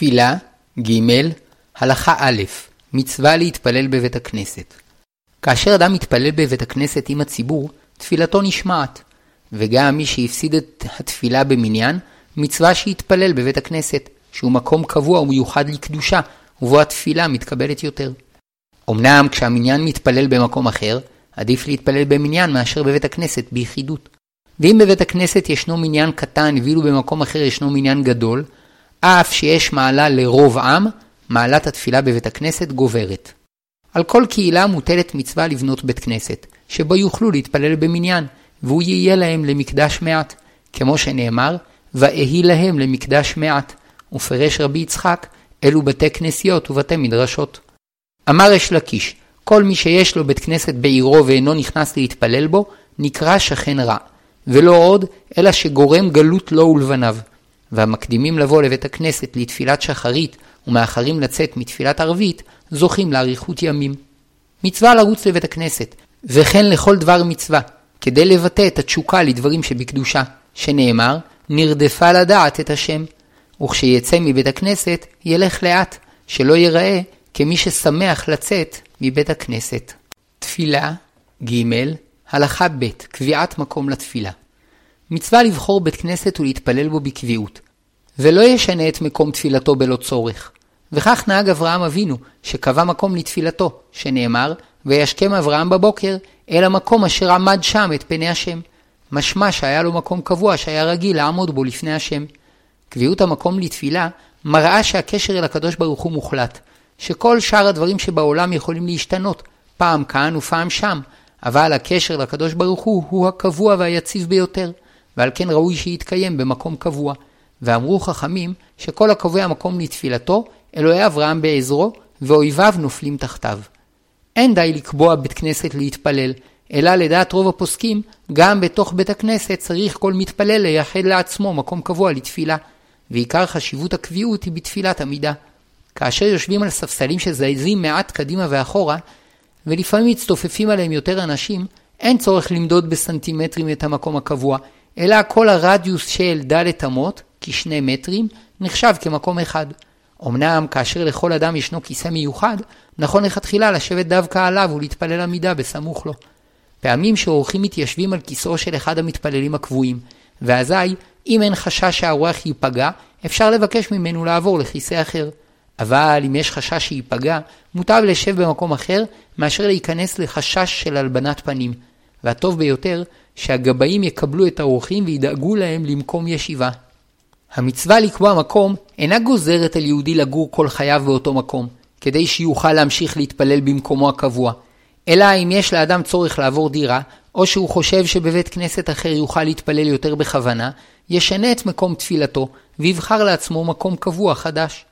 תפילה, ג. הלכה א', מצווה להתפלל בבית הכנסת. כאשר אדם מתפלל בבית הכנסת עם הציבור, תפילתו נשמעת, וגם מי שהפסיד את התפילה במניין, מצווה שיתפלל בבית הכנסת, שהוא מקום קבוע ומיוחד לקדושה, ובו התפילה מתקבלת יותר. אמנם כשהמניין מתפלל במקום אחר, עדיף להתפלל במניין מאשר בבית הכנסת ביחידות. ואם בבית הכנסת ישנו מניין קטן ואילו במקום אחר ישנו מניין גדול, אף שיש מעלה לרוב עם, מעלת התפילה בבית הכנסת גוברת. על כל קהילה מוטלת מצווה לבנות בית כנסת, שבו יוכלו להתפלל במניין, והוא יהיה להם למקדש מעט, כמו שנאמר, ואהי להם למקדש מעט, ופרש רבי יצחק, אלו בתי כנסיות ובתי מדרשות. אמר אש לקיש, כל מי שיש לו בית כנסת בעירו ואינו נכנס להתפלל בו, נקרא שכן רע, ולא עוד, אלא שגורם גלות לו ולבניו. והמקדימים לבוא לבית הכנסת לתפילת שחרית ומאחרים לצאת מתפילת ערבית, זוכים לאריכות ימים. מצווה לרוץ לבית הכנסת, וכן לכל דבר מצווה, כדי לבטא את התשוקה לדברים שבקדושה, שנאמר, נרדפה לדעת את השם. וכשיצא מבית הכנסת, ילך לאט, שלא ייראה כמי ששמח לצאת מבית הכנסת. תפילה, ג. הלכה ב' קביעת מקום לתפילה. מצווה לבחור בית כנסת ולהתפלל בו בקביעות, ולא ישנה את מקום תפילתו בלא צורך. וכך נהג אברהם אבינו, שקבע מקום לתפילתו, שנאמר, וישכם אברהם בבוקר אל המקום אשר עמד שם את פני השם. משמע שהיה לו מקום קבוע שהיה רגיל לעמוד בו לפני השם. קביעות המקום לתפילה מראה שהקשר אל הקדוש ברוך הוא מוחלט, שכל שאר הדברים שבעולם יכולים להשתנות, פעם כאן ופעם שם, אבל הקשר לקדוש ברוך הוא הוא הקבוע והיציב ביותר, ועל כן ראוי שיתקיים במקום קבוע. ואמרו חכמים שכל הקובע מקום לתפילתו, אלוהי אברהם בעזרו, ואויביו נופלים תחתיו. אין די לקבוע בית כנסת להתפלל, אלא לדעת רוב הפוסקים, גם בתוך בית הכנסת צריך כל מתפלל לייחד לעצמו מקום קבוע לתפילה, ועיקר חשיבות הקביעות היא בתפילת עמידה. כאשר יושבים על ספסלים שזייזים מעט קדימה ואחורה, ולפעמים מצטופפים עליהם יותר אנשים, אין צורך למדוד בסנטימטרים את המקום הקבוע, אלא כל הרדיוס של ד' אמות, כשני מטרים, נחשב כמקום אחד. אמנם כאשר לכל אדם ישנו כיסא מיוחד, נכון לכתחילה לשבת דווקא עליו ולהתפלל עמידה בסמוך לו. פעמים שאורחים מתיישבים על כיסאו של אחד המתפללים הקבועים, ואזי, אם אין חשש שהאורח ייפגע, אפשר לבקש ממנו לעבור לכיסא אחר. אבל אם יש חשש שייפגע, מוטב לשב במקום אחר, מאשר להיכנס לחשש של הלבנת פנים. והטוב ביותר, שהגבאים יקבלו את האורחים וידאגו להם למקום ישיבה. המצווה לקבוע מקום אינה גוזרת על יהודי לגור כל חייו באותו מקום, כדי שיוכל להמשיך להתפלל במקומו הקבוע, אלא אם יש לאדם צורך לעבור דירה, או שהוא חושב שבבית כנסת אחר יוכל להתפלל יותר בכוונה, ישנה את מקום תפילתו, ויבחר לעצמו מקום קבוע חדש.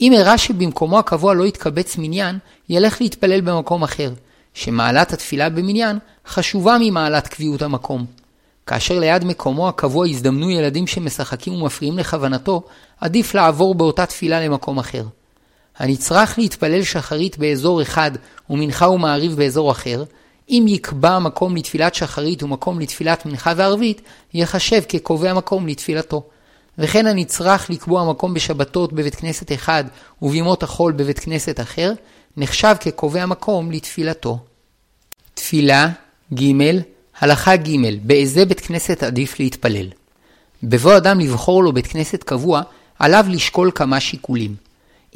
אם הראה שבמקומו הקבוע לא יתקבץ מניין, ילך להתפלל במקום אחר, שמעלת התפילה במניין חשובה ממעלת קביעות המקום. כאשר ליד מקומו הקבוע הזדמנו ילדים שמשחקים ומפריעים לכוונתו, עדיף לעבור באותה תפילה למקום אחר. הנצרך להתפלל שחרית באזור אחד ומנחה ומעריב באזור אחר, אם יקבע מקום לתפילת שחרית ומקום לתפילת מנחה וערבית, יחשב כקובע מקום לתפילתו. וכן הנצרך לקבוע מקום בשבתות בבית כנסת אחד ובימות החול בבית כנסת אחר, נחשב כקובע מקום לתפילתו. תפילה, ג. הלכה ג' באיזה בית כנסת עדיף להתפלל. בבוא אדם לבחור לו בית כנסת קבוע, עליו לשקול כמה שיקולים.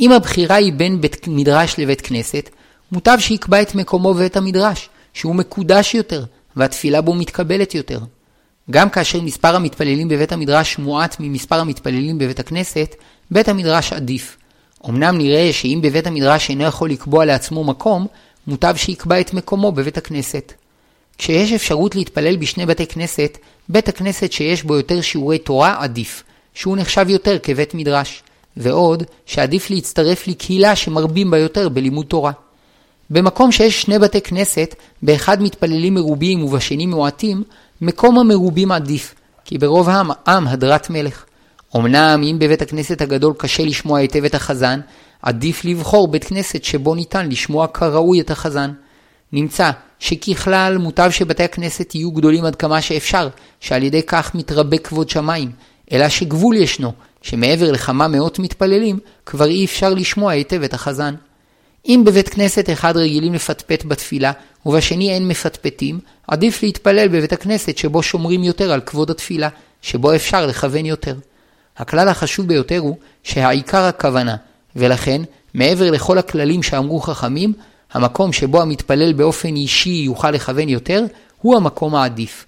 אם הבחירה היא בין בית מדרש לבית כנסת, מוטב שיקבע את מקומו בבית המדרש, שהוא מקודש יותר, והתפילה בו מתקבלת יותר. גם כאשר מספר המתפללים בבית המדרש מועט ממספר המתפללים בבית הכנסת, בית המדרש עדיף. אמנם נראה שאם בבית המדרש אינו יכול לקבוע לעצמו מקום, מוטב שיקבע את מקומו בבית הכנסת. כשיש אפשרות להתפלל בשני בתי כנסת, בית הכנסת שיש בו יותר שיעורי תורה עדיף, שהוא נחשב יותר כבית מדרש, ועוד שעדיף להצטרף לקהילה שמרבים בה יותר בלימוד תורה. במקום שיש שני בתי כנסת, באחד מתפללים מרובים ובשני מועטים, מקום המרובים עדיף, כי ברוב העם עם הדרת מלך. אמנם אם בבית הכנסת הגדול קשה לשמוע היטב את החזן, עדיף לבחור בית כנסת שבו ניתן לשמוע כראוי את החזן. נמצא שככלל מוטב שבתי הכנסת יהיו גדולים עד כמה שאפשר, שעל ידי כך מתרבה כבוד שמיים, אלא שגבול ישנו, שמעבר לכמה מאות מתפללים, כבר אי אפשר לשמוע היטב את החזן. אם בבית כנסת אחד רגילים לפטפט בתפילה, ובשני אין מפטפטים, עדיף להתפלל בבית הכנסת שבו שומרים יותר על כבוד התפילה, שבו אפשר לכוון יותר. הכלל החשוב ביותר הוא שהעיקר הכוונה, ולכן, מעבר לכל הכללים שאמרו חכמים, המקום שבו המתפלל באופן אישי יוכל לכוון יותר, הוא המקום העדיף.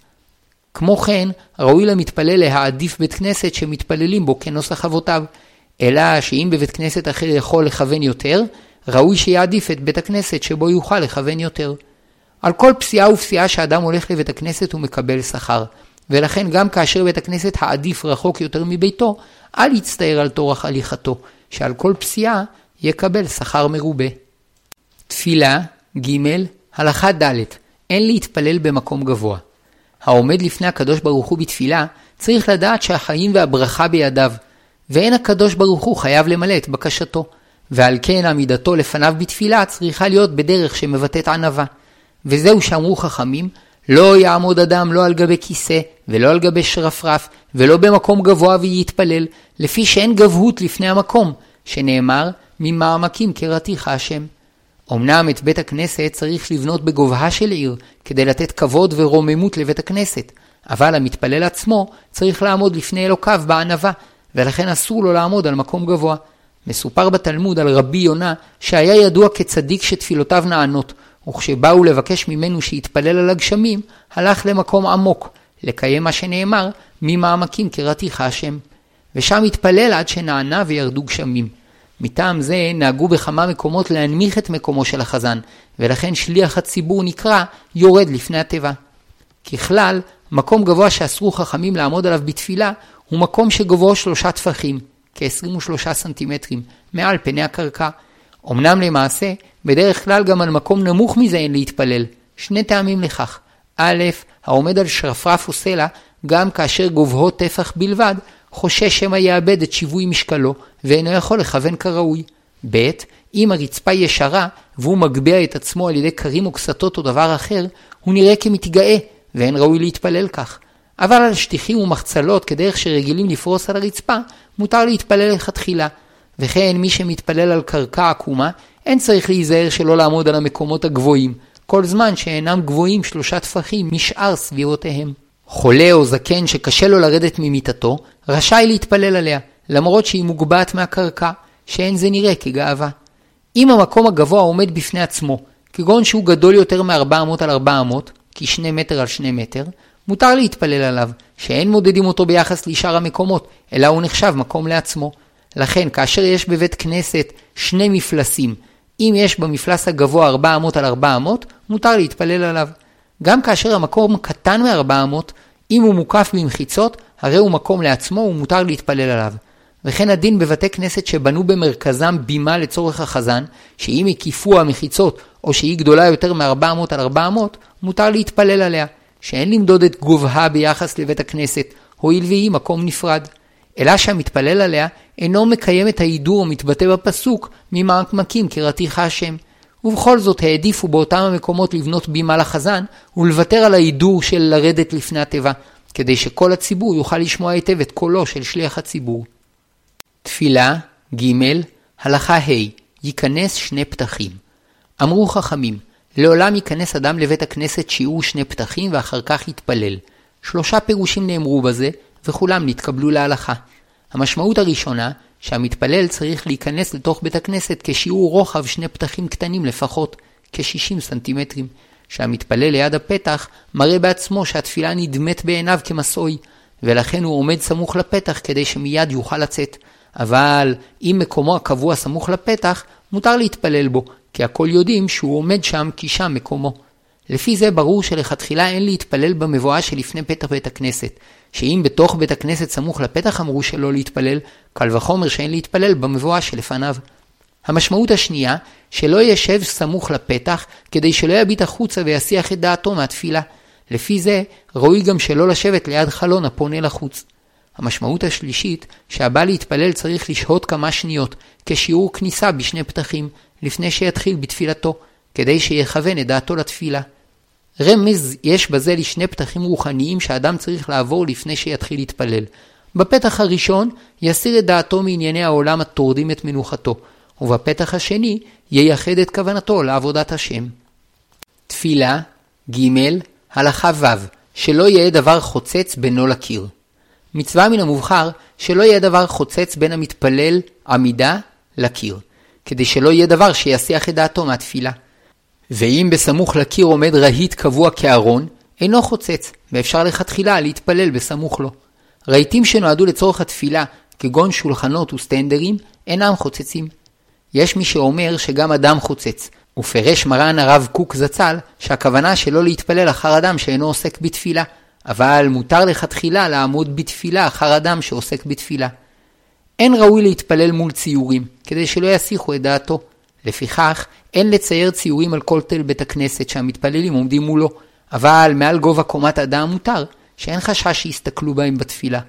כמו כן, ראוי למתפלל להעדיף בית כנסת שמתפללים בו כנוסח אבותיו, אלא שאם בבית כנסת אחר יכול לכוון יותר, ראוי שיעדיף את בית הכנסת שבו יוכל לכוון יותר. על כל פסיעה ופסיעה שאדם הולך לבית הכנסת הוא מקבל שכר, ולכן גם כאשר בית הכנסת העדיף רחוק יותר מביתו, אל יצטער על טורח הליכתו, שעל כל פסיעה יקבל שכר מרובה. תפילה, ג. הלכה ד' אין להתפלל במקום גבוה. העומד לפני הקדוש ברוך הוא בתפילה, צריך לדעת שהחיים והברכה בידיו, ואין הקדוש ברוך הוא חייב למלא את בקשתו, ועל כן עמידתו לפניו בתפילה צריכה להיות בדרך שמבטאת ענווה. וזהו שאמרו חכמים, לא יעמוד אדם לא על גבי כיסא, ולא על גבי שרפרף, ולא במקום גבוה ויתפלל, לפי שאין גבהות לפני המקום, שנאמר, ממעמקים קראתיך השם. אמנם את בית הכנסת צריך לבנות בגובהה של עיר, כדי לתת כבוד ורוממות לבית הכנסת, אבל המתפלל עצמו צריך לעמוד לפני אלוקיו בענווה, ולכן אסור לו לעמוד על מקום גבוה. מסופר בתלמוד על רבי יונה, שהיה ידוע כצדיק שתפילותיו נענות, וכשבאו לבקש ממנו שיתפלל על הגשמים, הלך למקום עמוק, לקיים מה שנאמר, ממעמקים קראתיך השם. ושם התפלל עד שנענה וירדו גשמים. מטעם זה נהגו בכמה מקומות להנמיך את מקומו של החזן, ולכן שליח הציבור נקרא יורד לפני התיבה. ככלל, מקום גבוה שאסרו חכמים לעמוד עליו בתפילה, הוא מקום שגובהו שלושה טפחים, כ-23 סנטימטרים, מעל פני הקרקע. אמנם למעשה, בדרך כלל גם על מקום נמוך מזה אין להתפלל. שני טעמים לכך. א', העומד על שרפרף או סלע, גם כאשר גובהו טפח בלבד, חושש שמא יאבד את שיווי משקלו, ואינו יכול לכוון כראוי. ב. אם הרצפה ישרה, והוא מגביה את עצמו על ידי כרים או קסתות או דבר אחר, הוא נראה כמתגאה, ואין ראוי להתפלל כך. אבל על שטיחים ומחצלות, כדרך שרגילים לפרוס על הרצפה, מותר להתפלל לכתחילה. וכן מי שמתפלל על קרקע עקומה, אין צריך להיזהר שלא לעמוד על המקומות הגבוהים, כל זמן שאינם גבוהים שלושה טפחים משאר סביבותיהם. חולה או זקן שקשה לו לרדת ממיטתו, רשאי להתפלל עליה, למרות שהיא מוגבעת מהקרקע, שאין זה נראה כגאווה. אם המקום הגבוה עומד בפני עצמו, כגון שהוא גדול יותר מ-400 על 400, כ-2 מטר על 2 מטר, מותר להתפלל עליו, שאין מודדים אותו ביחס לשאר המקומות, אלא הוא נחשב מקום לעצמו. לכן, כאשר יש בבית כנסת שני מפלסים, אם יש במפלס הגבוה 400 על 400, מותר להתפלל עליו. גם כאשר המקום קטן מ-400, אם הוא מוקף במחיצות, הרי הוא מקום לעצמו ומותר להתפלל עליו. וכן הדין בבתי כנסת שבנו במרכזם בימה לצורך החזן, שאם הקיפו המחיצות או שהיא גדולה יותר מ-400 על 400, מותר להתפלל עליה, שאין למדוד את גובהה ביחס לבית הכנסת, הואיל והיא מקום נפרד. אלא שהמתפלל עליה אינו מקיים את ההידור המתבטא בפסוק ממעמקים קראתיך השם. ובכל זאת העדיפו באותם המקומות לבנות בימה לחזן ולוותר על ההידור של לרדת לפני התיבה, כדי שכל הציבור יוכל לשמוע היטב את קולו של שליח הציבור. תפילה, ג. הלכה ה' ייכנס שני פתחים. אמרו חכמים, לעולם ייכנס אדם לבית הכנסת שיעור שני פתחים ואחר כך יתפלל. שלושה פירושים נאמרו בזה, וכולם נתקבלו להלכה. המשמעות הראשונה, שהמתפלל צריך להיכנס לתוך בית הכנסת כשיעור רוחב שני פתחים קטנים לפחות, כ-60 סנטימטרים. שהמתפלל ליד הפתח מראה בעצמו שהתפילה נדמת בעיניו כמסעוי, ולכן הוא עומד סמוך לפתח כדי שמיד יוכל לצאת. אבל אם מקומו הקבוע סמוך לפתח, מותר להתפלל בו, כי הכל יודעים שהוא עומד שם כי שם מקומו. לפי זה ברור שלכתחילה אין להתפלל במבואה שלפני פתח בית הכנסת, שאם בתוך בית הכנסת סמוך לפתח אמרו שלא להתפלל, קל וחומר שאין להתפלל במבואה שלפניו. המשמעות השנייה, שלא ישב סמוך לפתח, כדי שלא יביט החוצה ויסיח את דעתו מהתפילה. לפי זה, ראוי גם שלא לשבת ליד חלון הפונה לחוץ. המשמעות השלישית, שהבא להתפלל צריך לשהות כמה שניות, כשיעור כניסה בשני פתחים, לפני שיתחיל בתפילתו, כדי שיכוון את דעתו לתפילה. רמז יש בזה לשני פתחים רוחניים שאדם צריך לעבור לפני שיתחיל להתפלל. בפתח הראשון יסיר את דעתו מענייני העולם הטורדים את מנוחתו, ובפתח השני ייחד את כוונתו לעבודת השם. תפילה, ג. הלכה ו' שלא יהיה דבר חוצץ בינו לקיר. מצווה מן המובחר שלא יהיה דבר חוצץ בין המתפלל עמידה לקיר, כדי שלא יהיה דבר שיסיח את דעתו מהתפילה. ואם בסמוך לקיר עומד רהיט קבוע כארון, אינו חוצץ, ואפשר לכתחילה להתפלל בסמוך לו. רהיטים שנועדו לצורך התפילה, כגון שולחנות וסטנדרים, אינם חוצצים. יש מי שאומר שגם אדם חוצץ, ופרש מרן הרב קוק זצ"ל, שהכוונה שלא להתפלל אחר אדם שאינו עוסק בתפילה, אבל מותר לכתחילה לעמוד בתפילה אחר אדם שעוסק בתפילה. אין ראוי להתפלל מול ציורים, כדי שלא יסיחו את דעתו. לפיכך, אין לצייר ציורים על כל תל בית הכנסת שהמתפללים עומדים מולו, אבל מעל גובה קומת אדם מותר, שאין חשש שיסתכלו בהם בתפילה.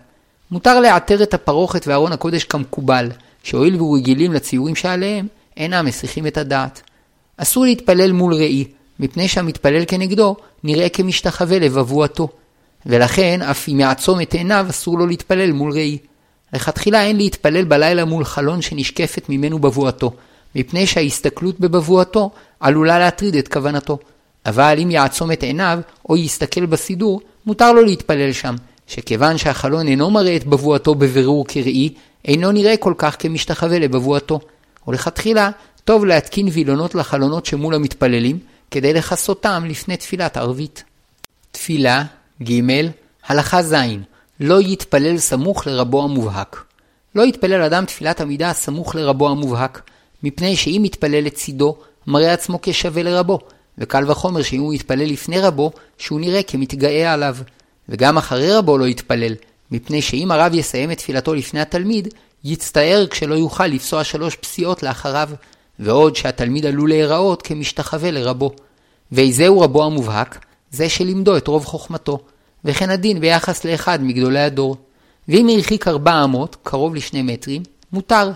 מותר לעטר את הפרוכת וארון הקודש כמקובל, שהואיל והוא רגילים לציורים שעליהם, אינם מסיחים את הדעת. אסור להתפלל מול ראי, מפני שהמתפלל כנגדו נראה כמשתחווה לבבואתו, ולכן אף אם יעצום את עיניו אסור לו להתפלל מול ראי. לכתחילה אין להתפלל בלילה מול חלון שנשקפת ממנו בבואתו, מפני שההסתכלות בבבואתו עלולה להטריד את כוונתו. אבל אם יעצום את עיניו או יסתכל בסידור, מותר לו להתפלל שם, שכיוון שהחלון אינו מראה את בבואתו בבירור כראי, אינו נראה כל כך כמשתחווה לבבואתו. ולכתחילה, טוב להתקין וילונות לחלונות שמול המתפללים, כדי לכסותם לפני תפילת ערבית. תפילה, ג. הלכה ז. לא יתפלל סמוך לרבו המובהק. לא יתפלל אדם תפילת עמידה סמוך לרבו המובהק, מפני שאם יתפלל לצידו, מראה עצמו כשווה לרבו, וקל וחומר שאם הוא יתפלל לפני רבו, שהוא נראה כמתגאה עליו. וגם אחרי רבו לא יתפלל, מפני שאם הרב יסיים את תפילתו לפני התלמיד, יצטער כשלא יוכל לפסוע שלוש פסיעות לאחריו, ועוד שהתלמיד עלול להיראות כמשתחווה לרבו. ואיזהו רבו המובהק? זה שלימדו את רוב חוכמתו, וכן הדין ביחס לאחד מגדולי הדור. ואם הרחיק ארבע אמות, קרוב לשני מטרים, מותר.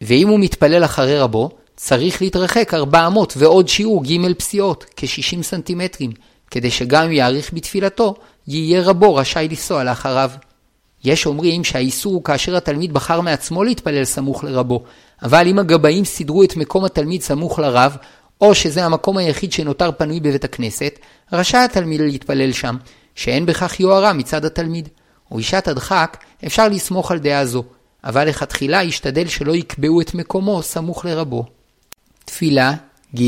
ואם הוא מתפלל אחרי רבו, צריך להתרחק ארבע אמות ועוד שיעור ג' פסיעות, כ-60 סנטימטרים, כדי שגם אם יאריך בתפילתו, יהיה רבו רשאי לנסוע לאחריו. יש אומרים שהאיסור הוא כאשר התלמיד בחר מעצמו להתפלל סמוך לרבו, אבל אם הגבאים סידרו את מקום התלמיד סמוך לרב, או שזה המקום היחיד שנותר פנוי בבית הכנסת, רשאי התלמיד להתפלל שם, שאין בכך יוהרה מצד התלמיד. ובשעת הדחק אפשר לסמוך על דעה זו, אבל לכתחילה ישתדל שלא יקבעו את מקומו סמוך לרבו. תפילה, ג.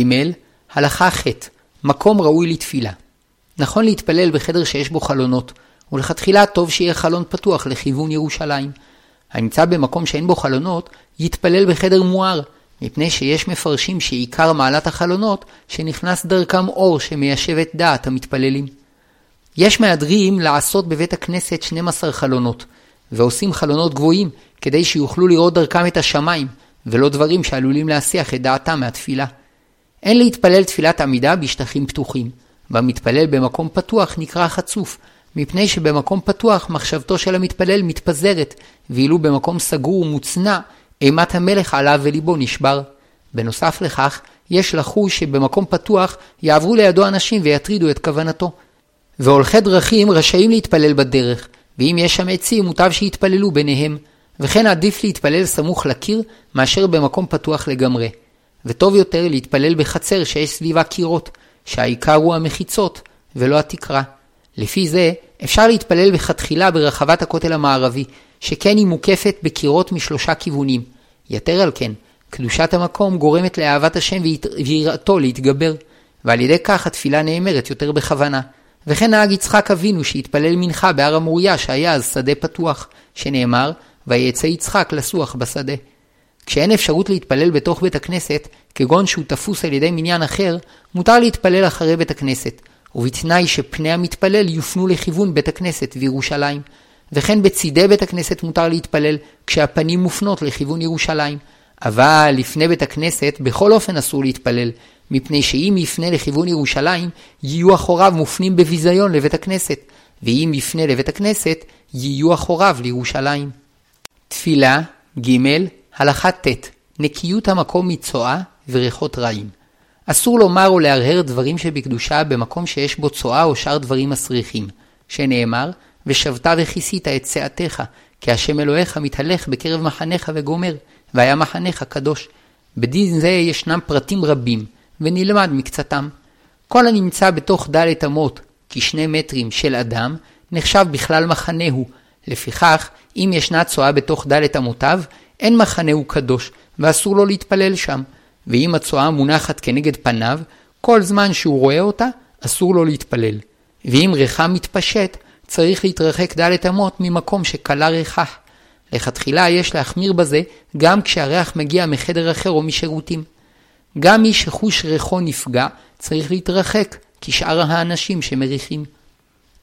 הלכה ח' מקום ראוי לתפילה. נכון להתפלל בחדר שיש בו חלונות, ולכתחילה טוב שיהיה חלון פתוח לכיוון ירושלים. הנמצא במקום שאין בו חלונות, יתפלל בחדר מואר, מפני שיש מפרשים שעיקר מעלת החלונות, שנכנס דרכם אור שמיישב את דעת המתפללים. יש מהדרים לעשות בבית הכנסת 12 חלונות, ועושים חלונות גבוהים, כדי שיוכלו לראות דרכם את השמיים, ולא דברים שעלולים להסיח את דעתם מהתפילה. אין להתפלל תפילת עמידה בשטחים פתוחים. והמתפלל במקום פתוח נקרא חצוף, מפני שבמקום פתוח מחשבתו של המתפלל מתפזרת, ואילו במקום סגור ומוצנע, אימת המלך עליו וליבו נשבר. בנוסף לכך, יש לחוש שבמקום פתוח יעברו לידו אנשים ויטרידו את כוונתו. והולכי דרכים רשאים להתפלל בדרך, ואם יש שם עצים מוטב שיתפללו ביניהם, וכן עדיף להתפלל סמוך לקיר מאשר במקום פתוח לגמרי. וטוב יותר להתפלל בחצר שיש סביבה קירות, שהעיקר הוא המחיצות ולא התקרה. לפי זה, אפשר להתפלל בכתחילה ברחבת הכותל המערבי, שכן היא מוקפת בקירות משלושה כיוונים. יתר על כן, קדושת המקום גורמת לאהבת השם ויראתו להתגבר, ועל ידי כך התפילה נאמרת יותר בכוונה. וכן נהג יצחק אבינו שהתפלל מנחה בהר המוריה שהיה אז שדה פתוח, שנאמר, ויצא יצחק לסוח בשדה. כשאין אפשרות להתפלל בתוך בית הכנסת, כגון שהוא תפוס על ידי מניין אחר, מותר להתפלל אחרי בית הכנסת, ובתנאי שפני המתפלל יופנו לכיוון בית הכנסת וירושלים. וכן בצידי בית הכנסת מותר להתפלל כשהפנים מופנות לכיוון ירושלים. אבל לפני בית הכנסת בכל אופן אסור להתפלל, מפני שאם יפנה לכיוון ירושלים, יהיו אחוריו מופנים בביזיון לבית הכנסת, ואם יפנה לבית הכנסת, יהיו אחוריו לירושלים. תפילה, ג. הלכה ט' נקיות המקום מצואה וריחות רעים. אסור לומר או להרהר דברים שבקדושה במקום שיש בו צואה או שאר דברים מסריחים, שנאמר, ושבת וכיסית את צאתך, כי השם אלוהיך מתהלך בקרב מחניך וגומר, והיה מחניך קדוש. בדין זה ישנם פרטים רבים, ונלמד מקצתם. כל הנמצא בתוך דלת אמות, כשני מטרים של אדם, נחשב בכלל מחנהו. לפיכך, אם ישנה צואה בתוך דלת אמותיו, אין מחנהו קדוש, ואסור לו להתפלל שם. ואם הצואה מונחת כנגד פניו, כל זמן שהוא רואה אותה, אסור לו להתפלל. ואם ריחה מתפשט, צריך להתרחק דלת אמות ממקום שכלה ריחה. לכתחילה יש להחמיר בזה גם כשהריח מגיע מחדר אחר או משירותים. גם מי שחוש ריחו נפגע, צריך להתרחק, כשאר האנשים שמריחים.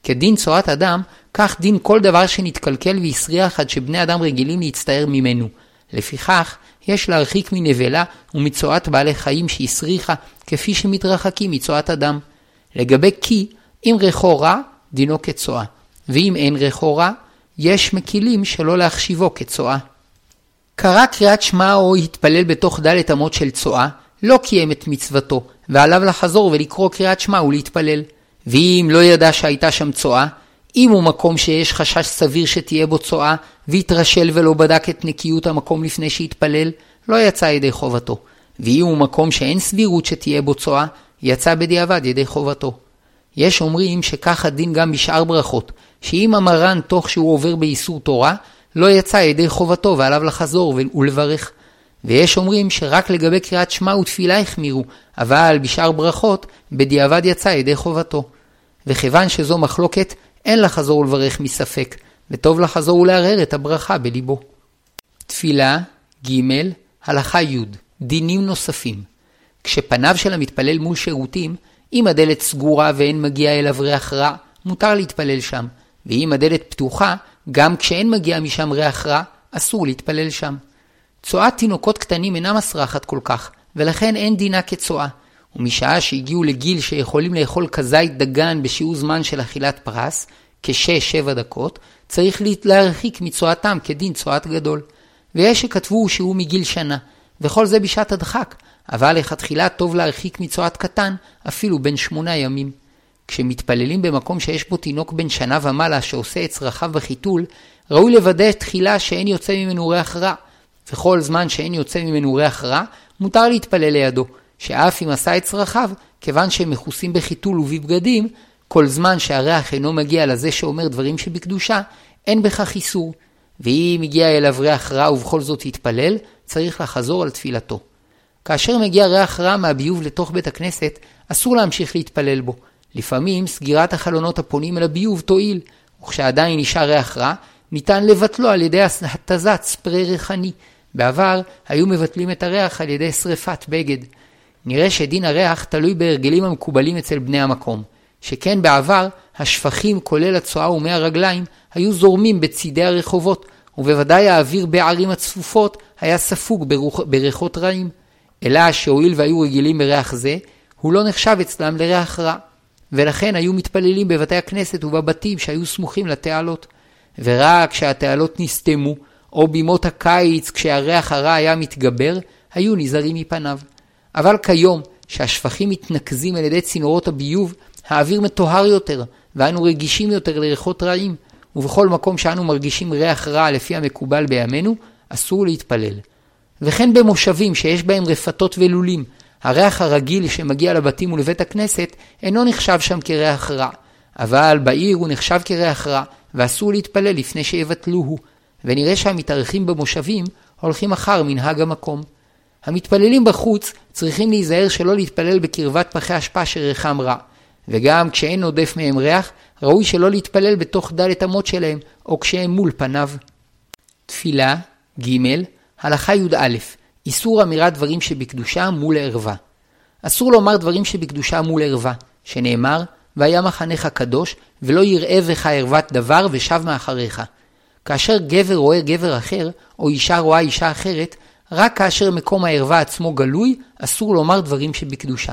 כדין צורת אדם, כך דין כל דבר שנתקלקל והסריח עד שבני אדם רגילים להצטער ממנו. לפיכך, יש להרחיק מנבלה ומצואת בעלי חיים שהסריחה, כפי שמתרחקים מצואת אדם. לגבי כי, אם ריחו רע, דינו כצואה, ואם אין ריחו רע, יש מקילים שלא להחשיבו כצואה. קרא קריאת שמע או התפלל בתוך דלת אמות של צואה, לא קיים את מצוותו, ועליו לחזור ולקרוא קריאת שמע ולהתפלל. ואם לא ידע שהייתה שם צואה, אם הוא מקום שיש חשש סביר שתהיה בו צואה, והתרשל ולא בדק את נקיות המקום לפני שהתפלל, לא יצא ידי חובתו. ואם הוא מקום שאין סבירות שתהיה בו צואה, יצא בדיעבד ידי חובתו. יש אומרים שכך הדין גם בשאר ברכות, שאם המרן תוך שהוא עובר באיסור תורה, לא יצא ידי חובתו ועליו לחזור ולברך. ויש אומרים שרק לגבי קריאת שמע ותפילה החמירו, אבל בשאר ברכות, בדיעבד יצא ידי חובתו. וכיוון שזו מחלוקת, אין לחזור ולברך מספק, וטוב לחזור ולערער את הברכה בליבו. תפילה, ג', הלכה י', דינים נוספים. כשפניו של המתפלל מול שירותים, אם הדלת סגורה ואין מגיע אליו ריח רע, מותר להתפלל שם, ואם הדלת פתוחה, גם כשאין מגיע משם ריח רע, אסור להתפלל שם. צואת תינוקות קטנים אינה מסרחת כל כך, ולכן אין דינה כצואה. ומשעה שהגיעו לגיל שיכולים לאכול כזית דגן בשיעור זמן של אכילת פרס, כשש-שבע דקות, צריך להרחיק מצואתם כדין צואת גדול. ויש שכתבו שהוא מגיל שנה, וכל זה בשעת הדחק, אבל לכתחילה טוב להרחיק מצואת קטן, אפילו בין שמונה ימים. כשמתפללים במקום שיש בו תינוק בן שנה ומעלה שעושה את צרכיו בחיתול, ראוי לוודא תחילה שאין יוצא ממנו ריח רע, וכל זמן שאין יוצא ממנו ריח רע, מותר להתפלל לידו, שאף אם עשה את צרכיו, כיוון שהם מכוסים בחיתול ובבגדים, כל זמן שהריח אינו מגיע לזה שאומר דברים שבקדושה, אין בכך איסור. ואם הגיע אליו ריח רע ובכל זאת התפלל, צריך לחזור על תפילתו. כאשר מגיע ריח רע מהביוב לתוך בית הכנסת, אסור להמשיך להתפלל בו. לפעמים סגירת החלונות הפונים אל הביוב תועיל, וכשעדיין נשאר ריח רע, ניתן לבטלו על ידי התזת ספרי ריחני. בעבר היו מבטלים את הריח על ידי שרפת בגד. נראה שדין הריח תלוי בהרגלים המקובלים אצל בני המקום. שכן בעבר השפכים כולל הצואה ומי הרגליים היו זורמים בצידי הרחובות, ובוודאי האוויר בערים הצפופות היה ספוג ברוח, בריחות רעים. אלא שהואיל והיו רגילים בריח זה, הוא לא נחשב אצלם לריח רע. ולכן היו מתפללים בבתי הכנסת ובבתים שהיו סמוכים לתעלות. ורק כשהתעלות נסתמו, או בימות הקיץ כשהריח הרע היה מתגבר, היו נזהרים מפניו. אבל כיום, שהשפכים מתנקזים על ידי צינורות הביוב, האוויר מטוהר יותר, ואנו רגישים יותר לריחות רעים, ובכל מקום שאנו מרגישים ריח רע לפי המקובל בימינו, אסור להתפלל. וכן במושבים שיש בהם רפתות ולולים, הריח הרגיל שמגיע לבתים ולבית הכנסת אינו נחשב שם כריח רע, אבל בעיר הוא נחשב כריח רע, ואסור להתפלל לפני שיבטלוהו, ונראה שהמתארחים במושבים הולכים אחר מנהג המקום. המתפללים בחוץ צריכים להיזהר שלא להתפלל בקרבת פחי אשפה שריחם רע, וגם כשאין עודף מהם ריח, ראוי שלא להתפלל בתוך דלת אמות שלהם, או כשהם מול פניו. תפילה, ג. הלכה י"א איסור אמירת דברים שבקדושה מול ערווה. אסור לומר דברים שבקדושה מול ערווה, שנאמר, והיה מחנך קדוש, ולא יראה בך ערוות דבר ושב מאחריך. כאשר גבר רואה גבר אחר, או אישה רואה אישה אחרת, רק כאשר מקום הערווה עצמו גלוי, אסור לומר דברים שבקדושה.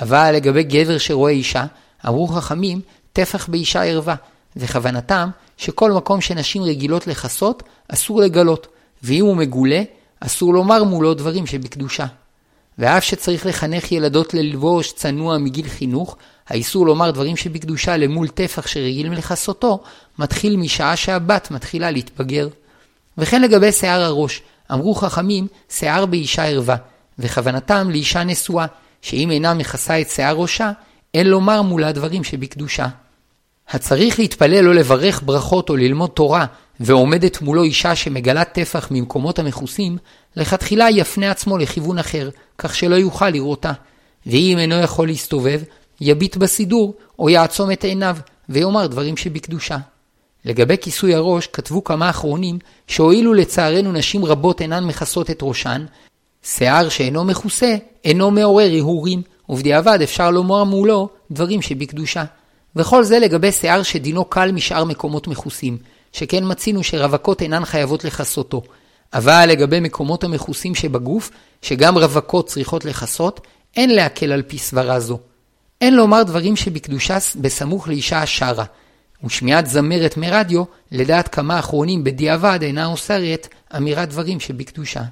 אבל לגבי גבר שרואה אישה, אמרו חכמים, טפח באישה ערווה, וכוונתם שכל מקום שנשים רגילות לכסות, אסור לגלות, ואם הוא מגולה, אסור לומר מולו דברים שבקדושה. ואף שצריך לחנך ילדות ללבוש צנוע מגיל חינוך, האיסור לומר דברים שבקדושה למול טפח שרגילים לכסותו, מתחיל משעה שהבת מתחילה להתבגר. וכן לגבי שיער הראש, אמרו חכמים, שיער באישה ערווה, וכוונתם לאישה נשואה, שאם אינה מכסה את שיער ראשה, אין לומר מולה דברים שבקדושה. הצריך להתפלל או לברך ברכות או ללמוד תורה, ועומדת מולו אישה שמגלה טפח ממקומות המכוסים, לכתחילה יפנה עצמו לכיוון אחר, כך שלא יוכל לראותה. ואם אינו יכול להסתובב, יביט בסידור, או יעצום את עיניו, ויאמר דברים שבקדושה. לגבי כיסוי הראש, כתבו כמה אחרונים, שהואילו לצערנו נשים רבות אינן מכסות את ראשן, שיער שאינו מכוסה, אינו מעורר הרהורים, ובדיעבד אפשר לומר מולו דברים שבקדושה. וכל זה לגבי שיער שדינו קל משאר מקומות מכוסים, שכן מצינו שרווקות אינן חייבות לכסותו. אבל לגבי מקומות המכוסים שבגוף, שגם רווקות צריכות לכסות, אין להקל על פי סברה זו. אין לומר דברים שבקדושה בסמוך לאישה השרה, ושמיעת זמרת מרדיו, לדעת כמה אחרונים בדיעבד אינה אוסרת אמירת דברים שבקדושה.